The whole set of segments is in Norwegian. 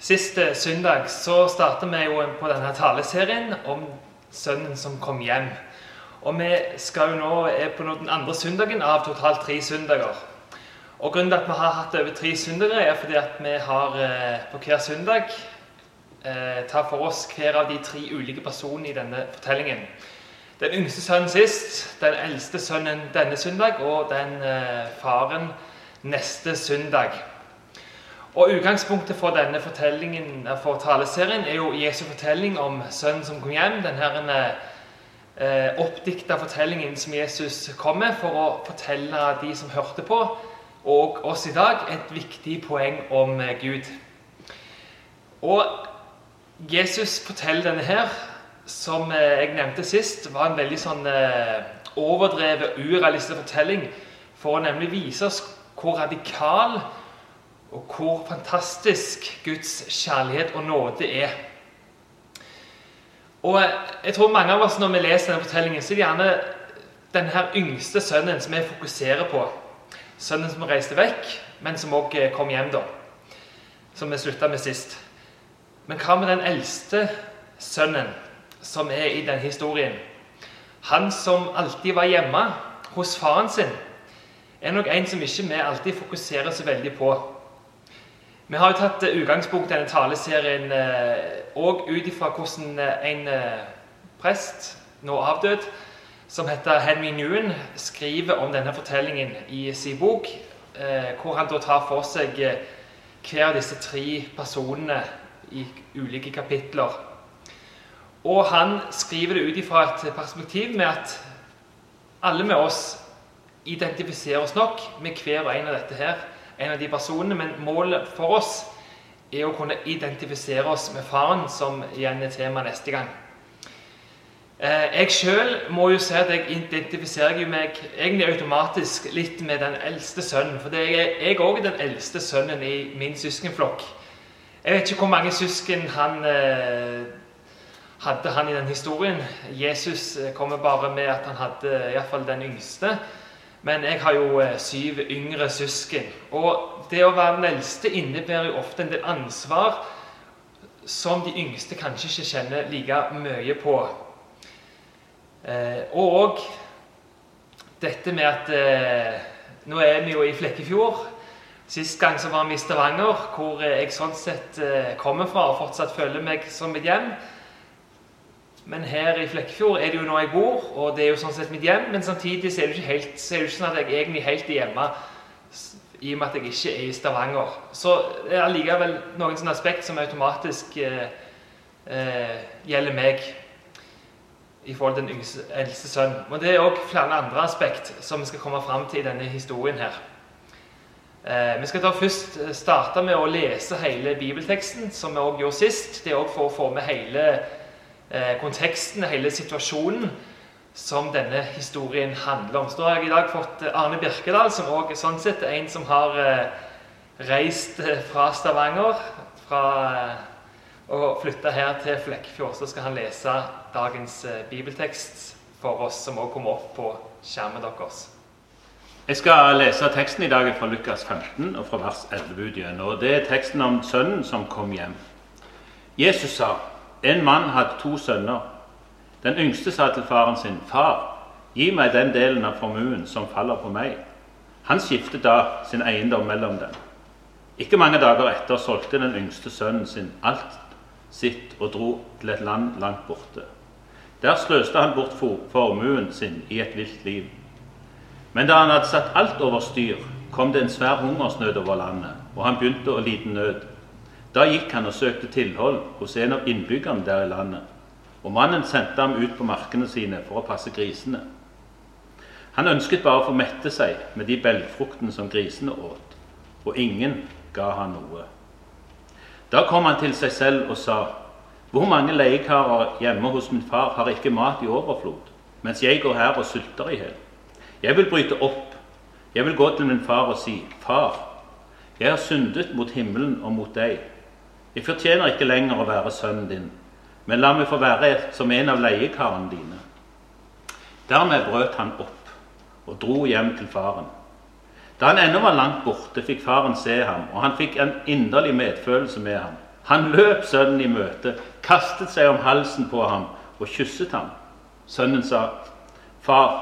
Sist eh, søndag så startet vi jo på denne taleserien om sønnen som kom hjem. Og vi skal jo nå er på den andre søndagen av totalt tre søndager. Og Grunnen til at vi har hatt over tre søndager, er fordi at vi har eh, på hver søndag eh, tar for oss hver av de tre ulike personene i denne fortellingen. Den yngste sønnen sist, den eldste sønnen denne søndag og den eh, faren neste søndag. Og Utgangspunktet for denne fortellingen, eh, for taleserien er jo Jesu fortelling om sønnen som kom hjem. Denne eh, oppdikta fortellingen som Jesus kom med for å fortelle de som hørte på, og oss i dag, et viktig poeng om eh, Gud. Og Jesus forteller denne her, som eh, jeg nevnte sist, var en veldig sånn eh, overdrevet, urealistisk fortelling for å nemlig vise oss hvor radikal og hvor fantastisk Guds kjærlighet og nåde er. Og jeg tror mange av oss når vi leser denne fortellingen, så er det gjerne denne yngste sønnen som vi fokuserer på. Sønnen som reiste vekk, men som òg kom hjem, da. Som vi slutta med sist. Men hva med den eldste sønnen som er i den historien? Han som alltid var hjemme hos faren sin, er nok en som ikke vi alltid fokuserer så veldig på. Vi har jo tatt eh, utgangspunkt i denne taleserien òg eh, ut ifra hvordan eh, en prest, nå avdød, som heter Henry Newen, skriver om denne fortellingen i sin bok, hvor han da tar for seg hver av disse tre personene i ulike kapitler. Og han skriver det ut ifra et perspektiv med at alle med oss identifiserer oss nok med hver og en av dette her en av de personene, men målet for oss er å kunne identifisere oss med faren, som igjen er tema neste gang. Eh, jeg sjøl må jo si at jeg identifiserer meg egentlig automatisk litt med den eldste sønnen. For jeg òg er den eldste sønnen i min søskenflokk. Jeg vet ikke hvor mange søsken han eh, hadde han i den historien. Jesus eh, kommer bare med at han hadde iallfall den yngste. Men jeg har jo eh, syv yngre søsken. Og det å være den eldste innebærer jo ofte en del ansvar som de yngste kanskje ikke kjenner like mye på. Eh, og dette med at eh, Nå er vi jo i Flekkefjord. Sist gang så var vi i Stavanger, hvor jeg sånn sett kommer fra og fortsatt føler meg som mitt hjem. Men her i Flekkefjord er det jo nå jeg bor, og det er jo sånn sett mitt hjem. Men samtidig så er det ikke, er det ikke sånn at jeg egentlig helt er hjemme i og med at jeg ikke er i Stavanger. Så det er allikevel noen sånne aspekt som automatisk eh, eh, gjelder meg i forhold til den eldste sønnen. Men det er òg flere andre aspekt som vi skal komme fram til i denne historien her. Eh, vi skal da først starte med å lese hele bibelteksten, som vi òg gjorde sist. Det er òg for å få med hele Eh, konteksten, hele situasjonen som denne historien handler om. Så da har jeg i dag fått eh, Arne Birkedal, som også sånn sett er en som har eh, reist fra Stavanger fra, og flytta her til Flekkefjord. Så skal han lese dagens bibeltekst for oss, som òg kommer opp på skjermen deres. Jeg skal lese teksten i dag fra Lukas 15 og fra vers 11 ut gjennom. Det er teksten om sønnen som kom hjem. Jesus sa en mann hadde to sønner. Den yngste sa til faren sin, 'Far, gi meg den delen av formuen som faller på meg.' Han skiftet da sin eiendom mellom dem. Ikke mange dager etter solgte den yngste sønnen sin alt sitt og dro til et land langt borte. Der sløste han bort formuen sin i et vilt liv. Men da han hadde satt alt over styr, kom det en svær hungersnød over landet, og han begynte å lide nød. Da gikk han og søkte tilhold hos en av innbyggerne der i landet. Og mannen sendte ham ut på markene sine for å passe grisene. Han ønsket bare å få mette seg med de belgfruktene som grisene åt, og ingen ga han noe. Da kom han til seg selv og sa, Hvor mange leiekarer hjemme hos min far har ikke mat i overflod, mens jeg går her og sulter i hjel? Jeg vil bryte opp. Jeg vil gå til min far og si, Far, jeg har syndet mot himmelen og mot deg. Jeg fortjener ikke lenger å være sønnen din, men la meg få være som en av leiekarene dine. Dermed brøt han opp og dro hjem til faren. Da han ennå var langt borte, fikk faren se ham, og han fikk en inderlig medfølelse med ham. Han løp sønnen i møte, kastet seg om halsen på ham og kysset ham. Sønnen sa, 'Far,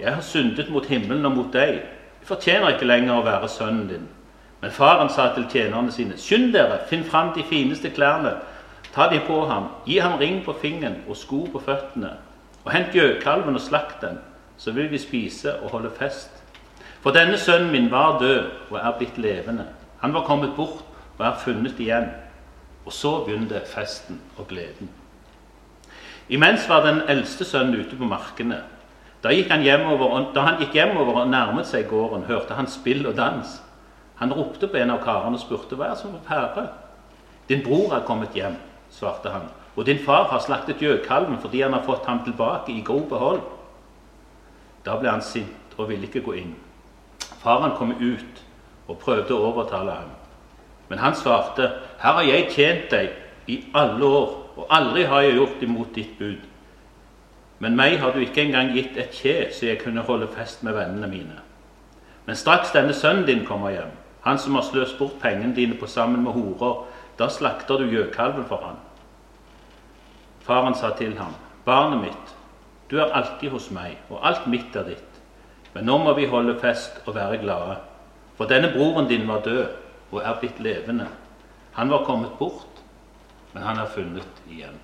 jeg har syndet mot himmelen og mot deg. Jeg fortjener ikke lenger å være sønnen din.' Men faren sa til tjenerne sine, 'Skynd dere, finn fram de fineste klærne, ta de på ham, gi ham ring på fingeren og sko på føttene.' Og hent gjøkalven og slakt den, så vil vi spise og holde fest. For denne sønnen min var død og er blitt levende. Han var kommet bort og er funnet igjen. Og så begynte festen og gleden. Imens var den eldste sønnen ute på markene. Da, gikk han hjemover, da han gikk hjemover og nærmet seg gården, hørte han spill og dans. Han ropte på en av karene og spurte hva er som er pære. Din bror er kommet hjem, svarte han, og din far har slaktet gjøkalven fordi han har fått ham tilbake i god behold. Da ble han sint og ville ikke gå inn. Faren kom ut og prøvde å overtale ham. Men han svarte, 'Her har jeg tjent deg i alle år, og aldri har jeg gjort imot ditt bud.' Men meg har du ikke engang gitt et kje, så jeg kunne holde fest med vennene mine. Men straks denne sønnen din kommer hjem, han som har sløst bort pengene dine på sammen med horer, da slakter du gjøkalven for han. Faren sa til ham, Barnet mitt, du er alltid hos meg, og alt mitt er ditt. Men nå må vi holde fest og være glade. For denne broren din var død og er blitt levende. Han var kommet bort, men han er funnet igjen.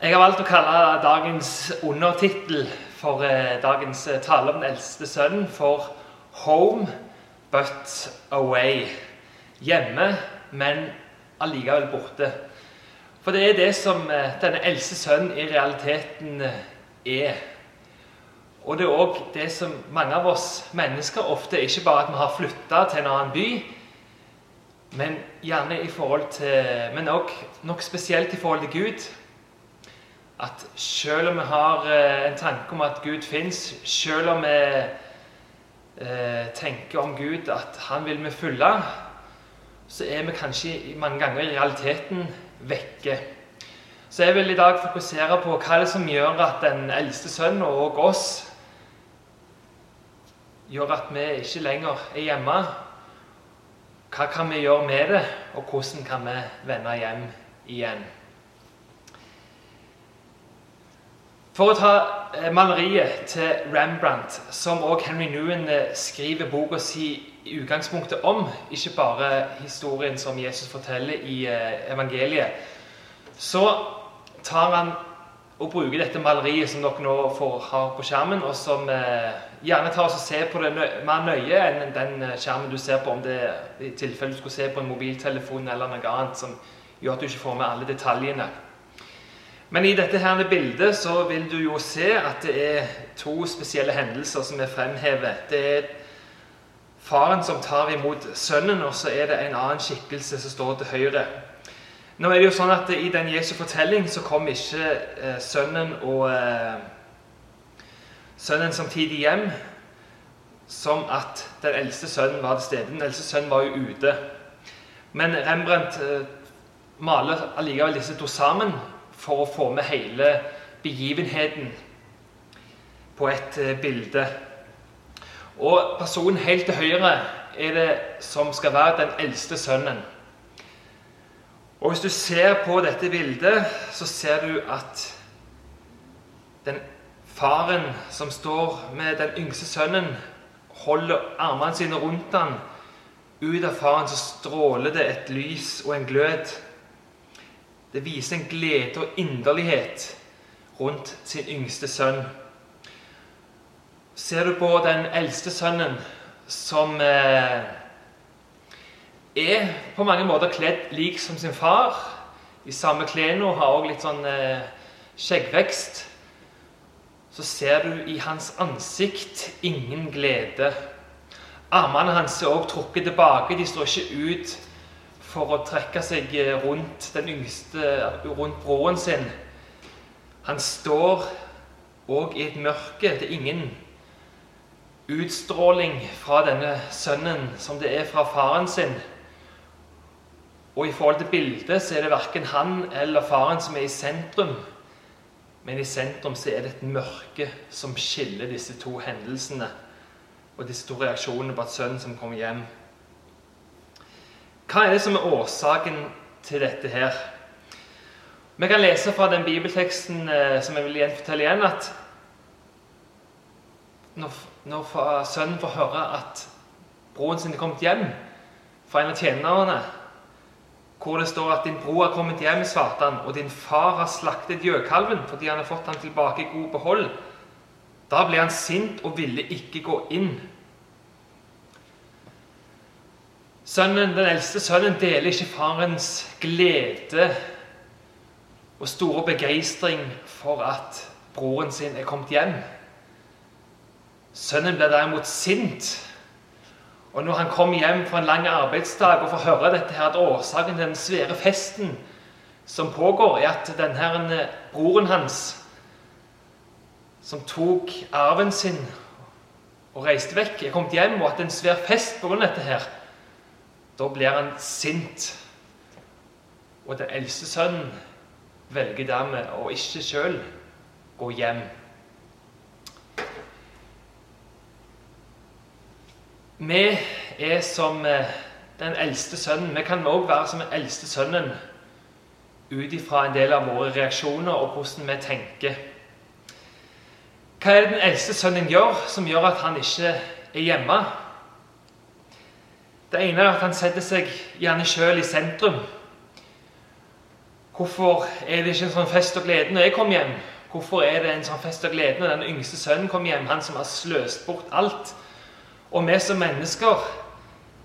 Jeg har valgt å kalle dagens undertittel for eh, dagens eh, tale om den eldste sønnen for 'Home but away'. Hjemme, men allikevel borte. For det er det som eh, denne eldste sønnen i realiteten er. Og det er òg det som mange av oss mennesker ofte Ikke bare at vi har flytta til en annen by, men gjerne i forhold til Men òg nok spesielt i forhold til Gud. At selv om vi har en tanke om at Gud fins, selv om vi eh, tenker om Gud at han vil vi følge, så er vi kanskje mange ganger i realiteten vekke. Så jeg vil i dag fokusere på hva det er som gjør at den eldste sønnen og oss gjør at vi ikke lenger er hjemme. Hva kan vi gjøre med det, og hvordan kan vi vende hjem igjen? For å ta maleriet til Rembrandt, som også Henry Newen skriver boka si i utgangspunktet om, ikke bare historien som Jesus forteller i evangeliet, så tar han og bruker dette maleriet som dere nå får har på skjermen, og som eh, gjerne tar oss og ser på det mer nøye enn den skjermen du ser på om det i tilfelle du skulle se på en mobiltelefon eller noe annet som gjør at du ikke får med alle detaljene. Men i dette her bildet så vil du jo se at det er to spesielle hendelser som er fremhevet. Det er faren som tar imot sønnen, og så er det en annen skikkelse som står til høyre. Nå er det jo sånn at I den Jesu fortelling så kom ikke eh, sønnen og eh, sønnen samtidig hjem som at den eldste sønnen var til stede. Den eldste sønnen var jo ute. Men Rembrandt eh, maler allikevel disse to sammen for å få med hele begivenheten på et eh, bilde. Og personen helt til høyre er det som skal være den eldste sønnen. Og Hvis du ser på dette bildet, så ser du at den faren som står med den yngste sønnen, holder armene sine rundt han. Ut av faren så stråler det et lys og en glød. Det viser en glede og inderlighet rundt sin yngste sønn. Ser du på den eldste sønnen, som eh, er på mange måter kledd lik som sin far. I samme klærne har også litt sånn eh, skjeggvekst. Så ser du i hans ansikt ingen glede. Armene hans er også trukket tilbake. De står ikke ut for å trekke seg rundt den yngste, rundt broren sin. Han står òg i et mørke. Det er ingen utstråling fra denne sønnen som det er fra faren sin. Og i forhold til bildet så er det verken han eller faren som er i sentrum. Men i sentrum så er det et mørke som skiller disse to hendelsene og disse to reaksjonene på at sønnen som kommer hjem. Hva er det som er årsaken til dette her? Vi kan lese fra den bibelteksten eh, som jeg vil gjenfortelle igjen, at når, når sønnen får høre at broren sin er kommet hjem fra en av tjenerne, hvor det står at 'din bror er kommet hjem', svarte han, 'og din far har slaktet gjøkalven fordi han har fått ham tilbake i god behold', da ble han sint og ville ikke gå inn. Sønnen, Den eldste sønnen deler ikke farens glede og store begeistring for at broren sin er kommet hjem. Sønnen blir derimot sint. Og når han kommer hjem fra en lang arbeidsdag og får høre dette her, at årsaken til den svære festen som pågår, er at denne broren hans, som tok arven sin og reiste vekk, er kommet hjem, og at det er en svær fest pga. dette her, da blir han sint. Og den eldste sønnen velger dermed å ikke sjøl gå hjem. Vi er som eh, den eldste sønnen. Vi kan òg være som den eldste sønnen ut ifra en del av våre reaksjoner og hvordan vi tenker. Hva er det den eldste sønnen gjør som gjør at han ikke er hjemme? Det ene er at han setter seg gjerne sjøl i sentrum. Hvorfor er det ikke en sånn fest og glede når jeg kommer hjem? Hvorfor er det en sånn fest og glede når den yngste sønnen kommer hjem, han som har sløst bort alt? Og vi som mennesker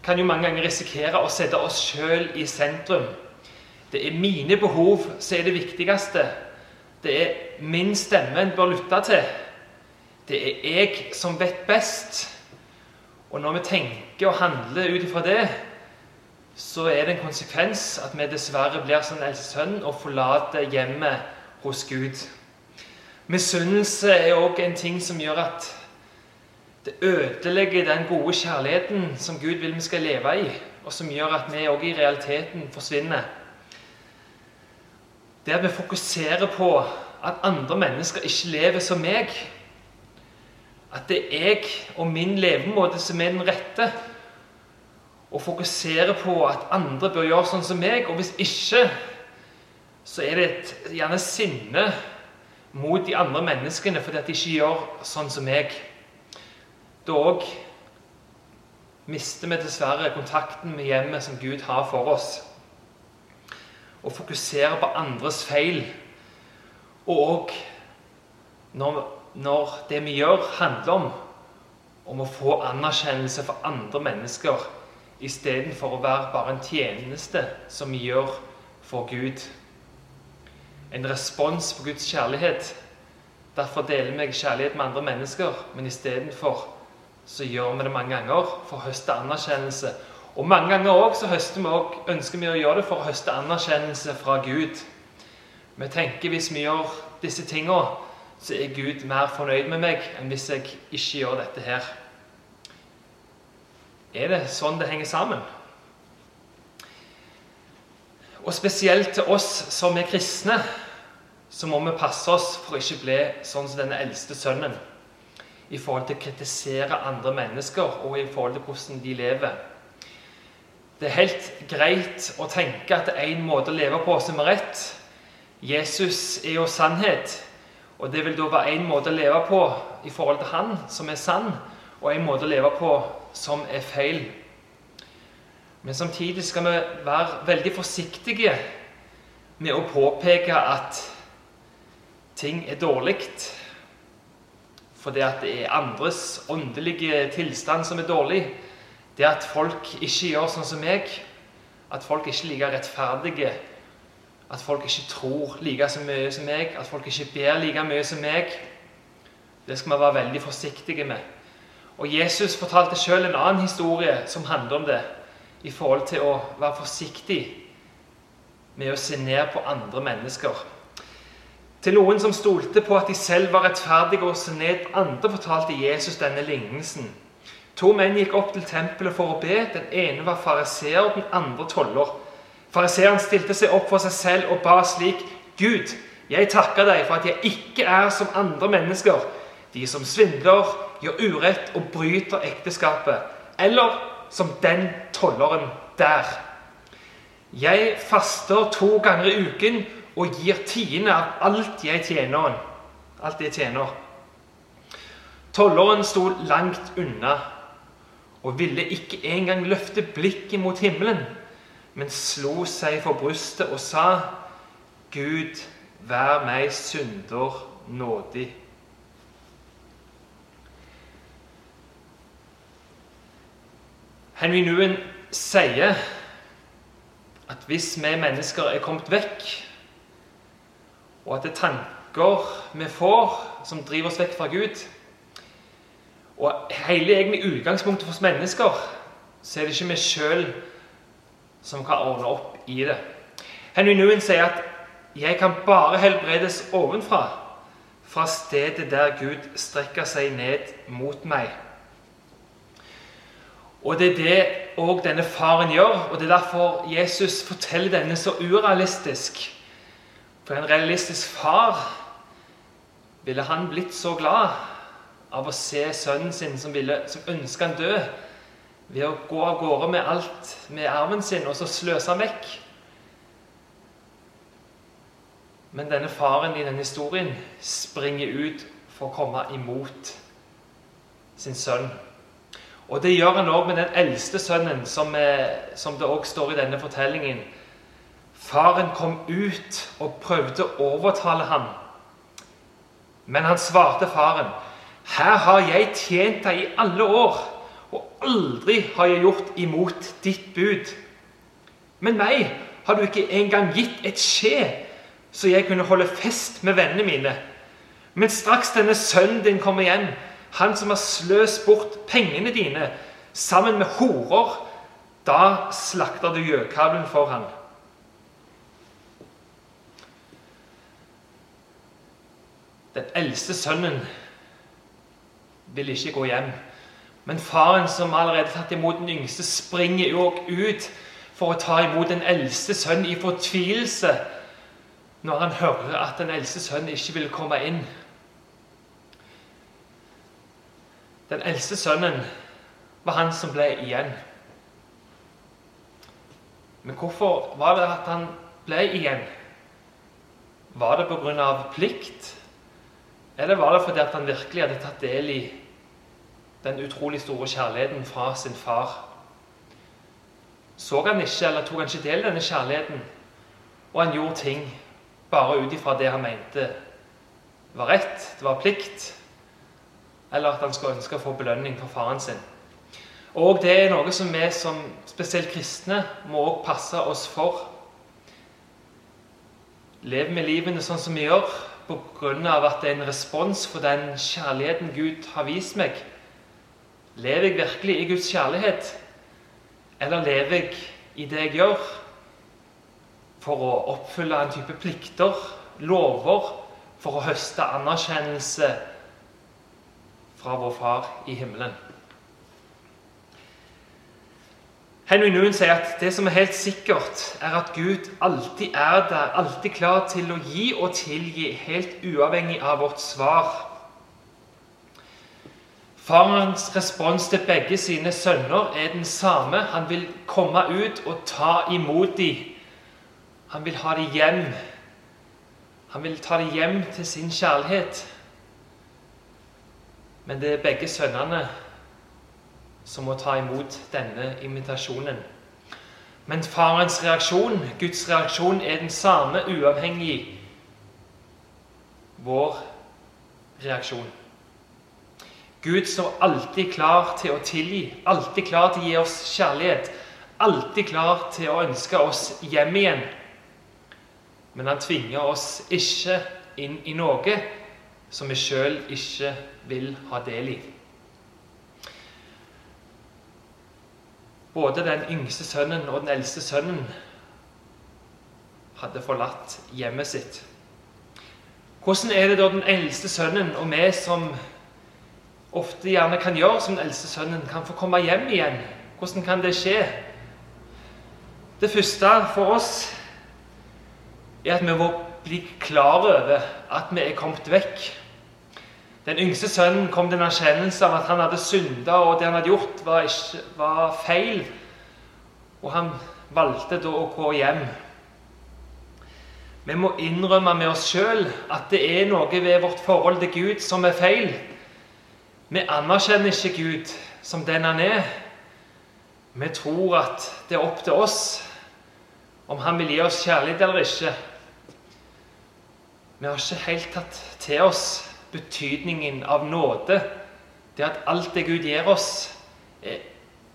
kan jo mange ganger risikere å sette oss sjøl i sentrum. Det er mine behov som er det viktigste. Det er min stemme en bør lytte til. Det er jeg som vet best. Og når vi tenker og handler ut ifra det, så er det en konsekvens at vi dessverre blir som den eldste sønn og forlater hjemmet hos Gud. Misunnelse er òg en ting som gjør at det ødelegger den gode kjærligheten som Gud vil vi skal leve i, og som gjør at vi òg i realiteten forsvinner. Det at vi fokuserer på at andre mennesker ikke lever som meg. At det er jeg og min levemåte som er den rette og fokusere på at andre bør gjøre sånn som meg. Og hvis ikke, så er det et gjerne sinne mot de andre menneskene fordi at de ikke gjør sånn som meg. Dog òg mister vi dessverre kontakten med hjemmet som Gud har for oss. Og fokuserer på andres feil. Og når, når det vi gjør, handler om om å få anerkjennelse for andre mennesker istedenfor å være bare en tjeneste som vi gjør for Gud. En respons på Guds kjærlighet. Derfor deler vi kjærlighet med andre mennesker, men istedenfor så gjør vi det mange ganger for å høste anerkjennelse. Og mange ganger også, så vi også, ønsker vi å gjøre det for å høste anerkjennelse fra Gud. Vi tenker hvis vi gjør disse tingene, så er Gud mer fornøyd med meg enn hvis jeg ikke gjør dette her. Er det sånn det henger sammen? Og spesielt til oss som er kristne, så må vi passe oss for å ikke bli sånn som denne eldste sønnen i forhold til å kritisere andre mennesker og i forhold til hvordan de lever. Det er helt greit å tenke at det er én måte å leve på som er rett. Jesus er jo sannhet, og det vil da være én måte å leve på i forhold til han som er sann, og en måte å leve på som er feil. Men samtidig skal vi være veldig forsiktige med å påpeke at ting er dårlig. Fordi at det er andres åndelige tilstand som er dårlig. Det at folk ikke gjør sånn som meg. At folk ikke er like rettferdige. At folk ikke tror like så mye som meg. At folk ikke ber like mye som meg. Det skal vi være veldig forsiktige med. Og Jesus fortalte sjøl en annen historie som handler om det, i forhold til å være forsiktig med å se ned på andre mennesker. Til noen som stolte på at de selv var rettferdige og se ned andre, fortalte Jesus denne lignelsen. To menn gikk opp til tempelet for å be. Den ene var fariseer, den andre toller. Fariseeren stilte seg opp for seg selv og ba slik.: Gud, jeg takker deg for at jeg ikke er som andre mennesker, de som svindler, gjør urett og bryter ekteskapet. Eller som den tolleren der. Jeg faster to ganger i uken og gir tiende av alt jeg tjener. Alt jeg tjener. Tolleren sto langt unna og ville ikke engang løfte blikket mot himmelen, men slo seg for brystet og sa, Gud, vær meg synder nådig. Henry Nguyen sier at hvis vi mennesker er kommet vekk, og at det er tanker vi får som driver oss vekk fra Gud, og hele egentlig utgangspunktet for oss mennesker, så er det ikke vi sjøl som kan ordne opp i det. Henry Nguyen sier at 'jeg kan bare helbredes ovenfra', fra stedet der Gud strekker seg ned mot meg. Og det er det òg denne faren gjør, og det er derfor Jesus forteller denne så urealistisk. For en realistisk far ville han blitt så glad av å se sønnen sin som, ville, som ønska han død, ved å gå av gårde med alt med arven sin og så sløse han vekk. Men denne faren i denne historien springer ut for å komme imot sin sønn. Og det gjør han òg med den eldste sønnen, som, som det òg står i denne fortellingen. Faren kom ut og prøvde å overtale ham. Men han svarte faren her har jeg tjent deg i alle år, og aldri har jeg gjort imot ditt bud. Men meg har du ikke engang gitt et skje, så jeg kunne holde fest med vennene mine. Men straks denne sønnen din kommer hjem, han som har sløst bort pengene dine sammen med horer, da slakter du gjøkalven for ham. Den eldste sønnen vil ikke gå hjem. Men faren, som allerede tatt imot den yngste, springer jo ut for å ta imot den eldste sønnen i fortvilelse når han hører at den eldste sønnen ikke vil komme inn. Den eldste sønnen var han som ble igjen. Men hvorfor var det at han ble igjen? Var det pga. plikt? Eller var det fordi han virkelig hadde tatt del i den utrolig store kjærligheten fra sin far. Så han ikke, eller tok han ikke del i denne kjærligheten, og han gjorde ting bare ut ifra det han mente var rett, det var plikt, eller at han skulle ønske å få belønning for faren sin. Og det er noe som vi som spesielt kristne må også passe oss for. Lever vi livene sånn som vi gjør pga. at det er en respons for den kjærligheten Gud har vist meg? Lever jeg virkelig i Guds kjærlighet? Eller lever jeg i det jeg gjør, for å oppfylle en type plikter, lover, for å høste anerkjennelse fra vår Far i himmelen? Henry Noon sier at det som er helt sikkert, er at Gud alltid er der, alltid klar til å gi og tilgi, helt uavhengig av vårt svar. Farens respons til begge sine sønner er den samme. Han vil komme ut og ta imot dem. Han vil ha dem hjem. Han vil ta dem hjem til sin kjærlighet. Men det er begge sønnene som må ta imot denne invitasjonen. Men farens reaksjon, Guds reaksjon, er den samme uavhengig vår reaksjon. Gud står alltid klar til å tilgi, alltid klar til å gi oss kjærlighet. Alltid klar til å ønske oss hjem igjen. Men han tvinger oss ikke inn i noe som vi sjøl ikke vil ha del i. Både den yngste sønnen og den eldste sønnen hadde forlatt hjemmet sitt. Hvordan er det da den eldste sønnen og vi som ofte gjerne kan gjøre som den eldste sønnen, kan få komme hjem igjen. Hvordan kan det skje? Det første for oss er at vi må bli klar over at vi er kommet vekk. Den yngste sønnen kom til en erkjennelse av at han hadde synda, og det han hadde gjort, var, ikke, var feil. og han valgte da å gå hjem. Vi må innrømme med oss sjøl at det er noe ved vårt forhold til Gud som er feil. Vi anerkjenner ikke Gud som den han er. Vi tror at det er opp til oss om han vil gi oss kjærlighet eller ikke. Vi har ikke helt tatt til oss betydningen av nåde. Det at alt det Gud gir oss, er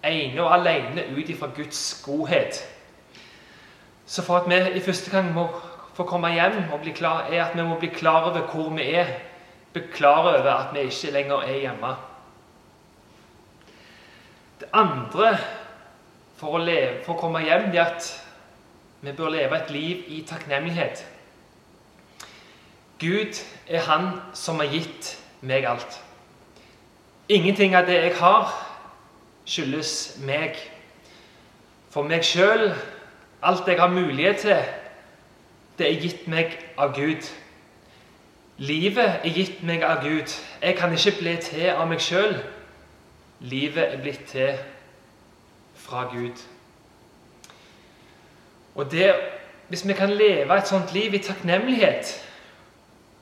ene og alene ut ifra Guds godhet. Så for at vi i første gang må få komme hjem og bli klar, er at vi må bli klar over hvor vi er. Bli over at vi ikke lenger er hjemme. Det andre for å, leve, for å komme hjem, er at vi bør leve et liv i takknemlighet. Gud er Han som har gitt meg alt. Ingenting av det jeg har, skyldes meg. For meg sjøl, alt jeg har mulighet til, det er gitt meg av Gud. Livet er gitt meg av Gud. Jeg kan ikke bli til av meg sjøl. Livet er blitt til fra Gud. Og det, Hvis vi kan leve et sånt liv i takknemlighet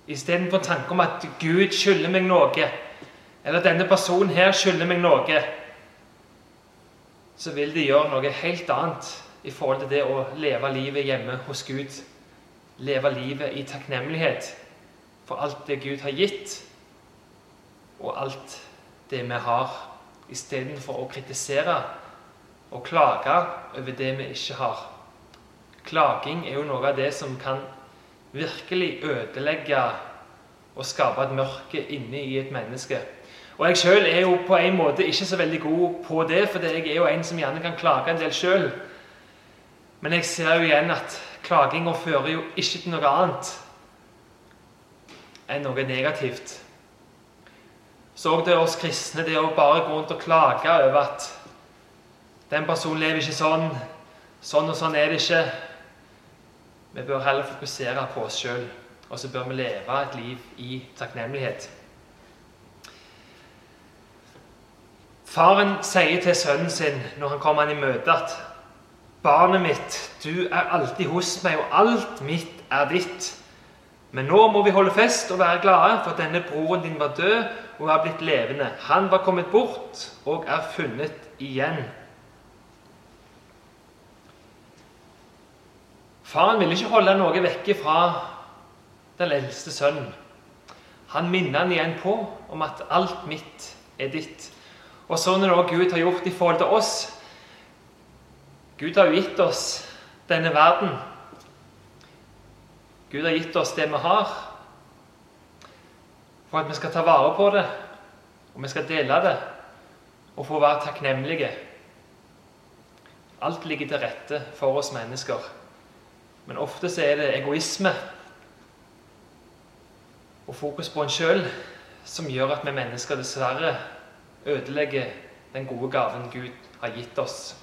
istedenfor tanke om at Gud skylder meg noe, eller denne personen her skylder meg noe, så vil det gjøre noe helt annet i forhold til det å leve livet hjemme hos Gud. Leve livet i takknemlighet for alt det Gud har gitt, og alt det vi har, istedenfor å kritisere og klage over det vi ikke har. Klaging er jo noe av det som kan virkelig ødelegge og skape et mørke inni i et menneske. Og jeg sjøl er jo på en måte ikke så veldig god på det, for jeg er jo en som gjerne kan klage en del sjøl. Men jeg ser jo igjen at klaginga fører jo ikke til noe annet enn noe negativt. Så det oss kristne, det å bare gå rundt og klage over at den personen lever ikke sånn, sånn og sånn er det ikke. Vi bør heller fokusere på oss sjøl, og så bør vi leve et liv i takknemlighet. Faren sier til sønnen sin når han kommer han i møte, at 'Barnet mitt, du er alltid hos meg, og alt mitt er ditt.' 'Men nå må vi holde fest og være glade, for denne broren din var død og er blitt levende.' 'Han var kommet bort og er funnet igjen.' Faren ville ikke holde noe vekke fra den eldste sønnen. Han minner han igjen på om at alt mitt er ditt. Og sånn er det også Gud har gjort i forhold til oss. Gud har jo gitt oss denne verden. Gud har gitt oss det vi har, for at vi skal ta vare på det, og vi skal dele det, og få være takknemlige. Alt ligger til rette for oss mennesker. Men ofte så er det egoisme og fokus på en sjøl som gjør at vi mennesker dessverre ødelegger den gode gaven Gud har gitt oss.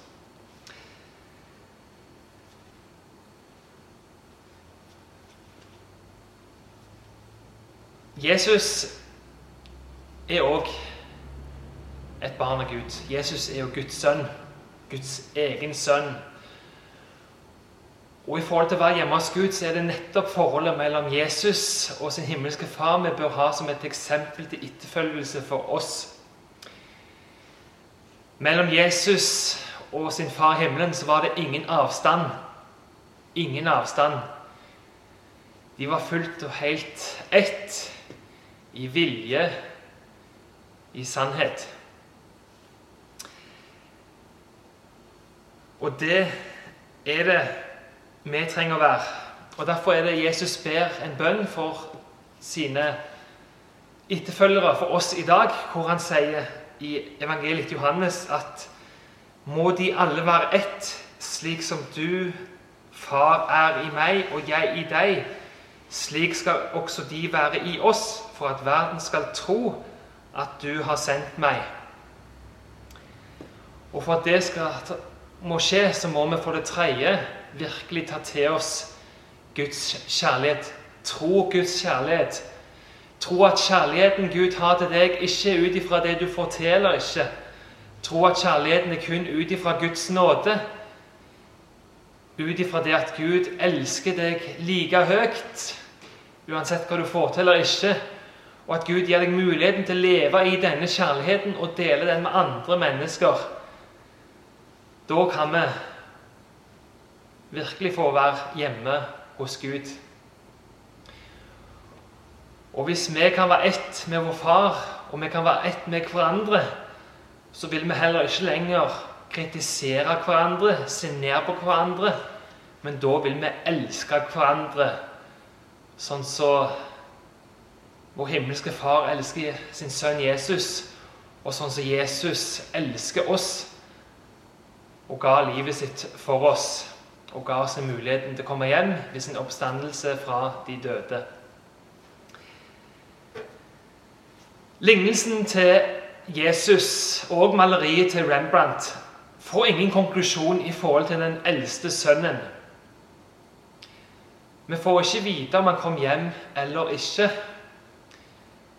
Jesus er òg et barn av Gud. Jesus er jo Guds sønn. Guds egen sønn. Og I forhold til å være hjemme hos Gud så er det nettopp forholdet mellom Jesus og sin himmelske far vi bør ha som et eksempel til etterfølgelse for oss. Mellom Jesus og sin far i himmelen så var det ingen avstand. Ingen avstand. De var fullt og helt ett i vilje, i sannhet. Og det er det vi trenger å være. Og Derfor er det Jesus ber en bønn for sine etterfølgere, for oss i dag, hvor han sier i evangeliet til Johannes at må de alle være ett, slik som du, Far, er i meg og jeg i deg. Slik skal også de være i oss, for at verden skal tro at du har sendt meg. Og for at det skal må skje, så må vi for det tredje virkelig ta til oss Guds kjærlighet. Tro Guds kjærlighet. Tro at kjærligheten Gud har til deg, ikke er ut ifra det du får til eller ikke. Tro at kjærligheten er kun ut ifra Guds nåde. ut ifra det at Gud elsker deg like høyt, uansett hva du får til eller ikke, og at Gud gir deg muligheten til å leve i denne kjærligheten og dele den med andre mennesker, da kan vi virkelig få være hjemme hos Gud. Og hvis vi kan være ett med vår far, og vi kan være ett med hverandre, så vil vi heller ikke lenger kritisere hverandre, se ned på hverandre, men da vil vi elske hverandre sånn som så vår himmelske Far elsker sin sønn Jesus, og sånn som Jesus elsker oss og ga livet sitt for oss og ga oss muligheten til å komme hjem ved sin oppstandelse fra de døde. Lignelsen til Jesus og maleriet til Rembrandt får ingen konklusjon i forhold til den eldste sønnen. Vi får ikke vite om han kom hjem eller ikke.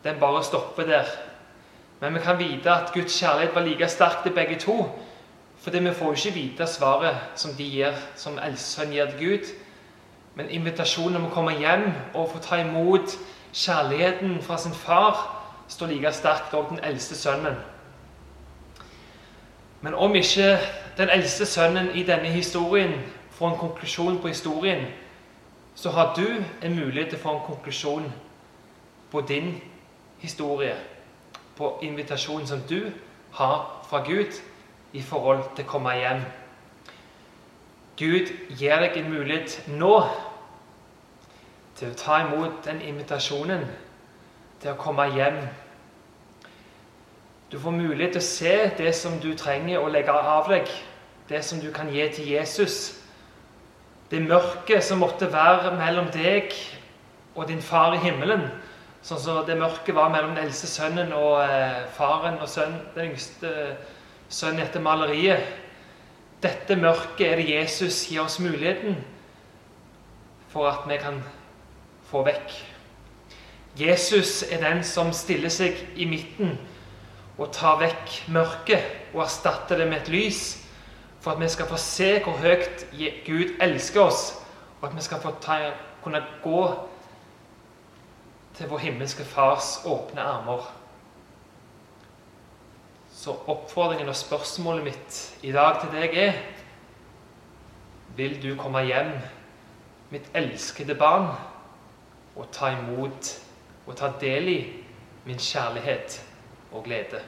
Den bare stopper der. Men vi kan vite at Guds kjærlighet var like sterk til begge to. Fordi vi får ikke vite svaret som de gir, som eldstesønn gir til Gud. Men invitasjonen om å komme hjem og få ta imot kjærligheten fra sin far står like sterkt òg den eldste sønnen. Men om ikke den eldste sønnen i denne historien får en konklusjon på historien, så har du en mulighet til å få en konklusjon på din historie, på invitasjonen som du har fra Gud i forhold til å komme hjem. Gud gir deg en mulighet nå til å ta imot den invitasjonen til å komme hjem. Du får mulighet til å se det som du trenger å legge av deg, det som du kan gi til Jesus. Det mørket som måtte være mellom deg og din far i himmelen. Sånn som det mørket var mellom den eldste sønnen og eh, faren og sønnen, den yngste sønnen etter maleriet. Dette mørket er det Jesus gir oss muligheten for at vi kan få vekk. Jesus er den som stiller seg i midten og tar vekk mørket og erstatter det med et lys, for at vi skal få se hvor høyt Gud elsker oss, og at vi skal få ta, kunne gå til vår himmelske Fars åpne armer. Så oppfordringen og spørsmålet mitt i dag til deg er Vil du komme hjem, mitt elskede barn, og ta imot og ta del i min kjærlighet og glede.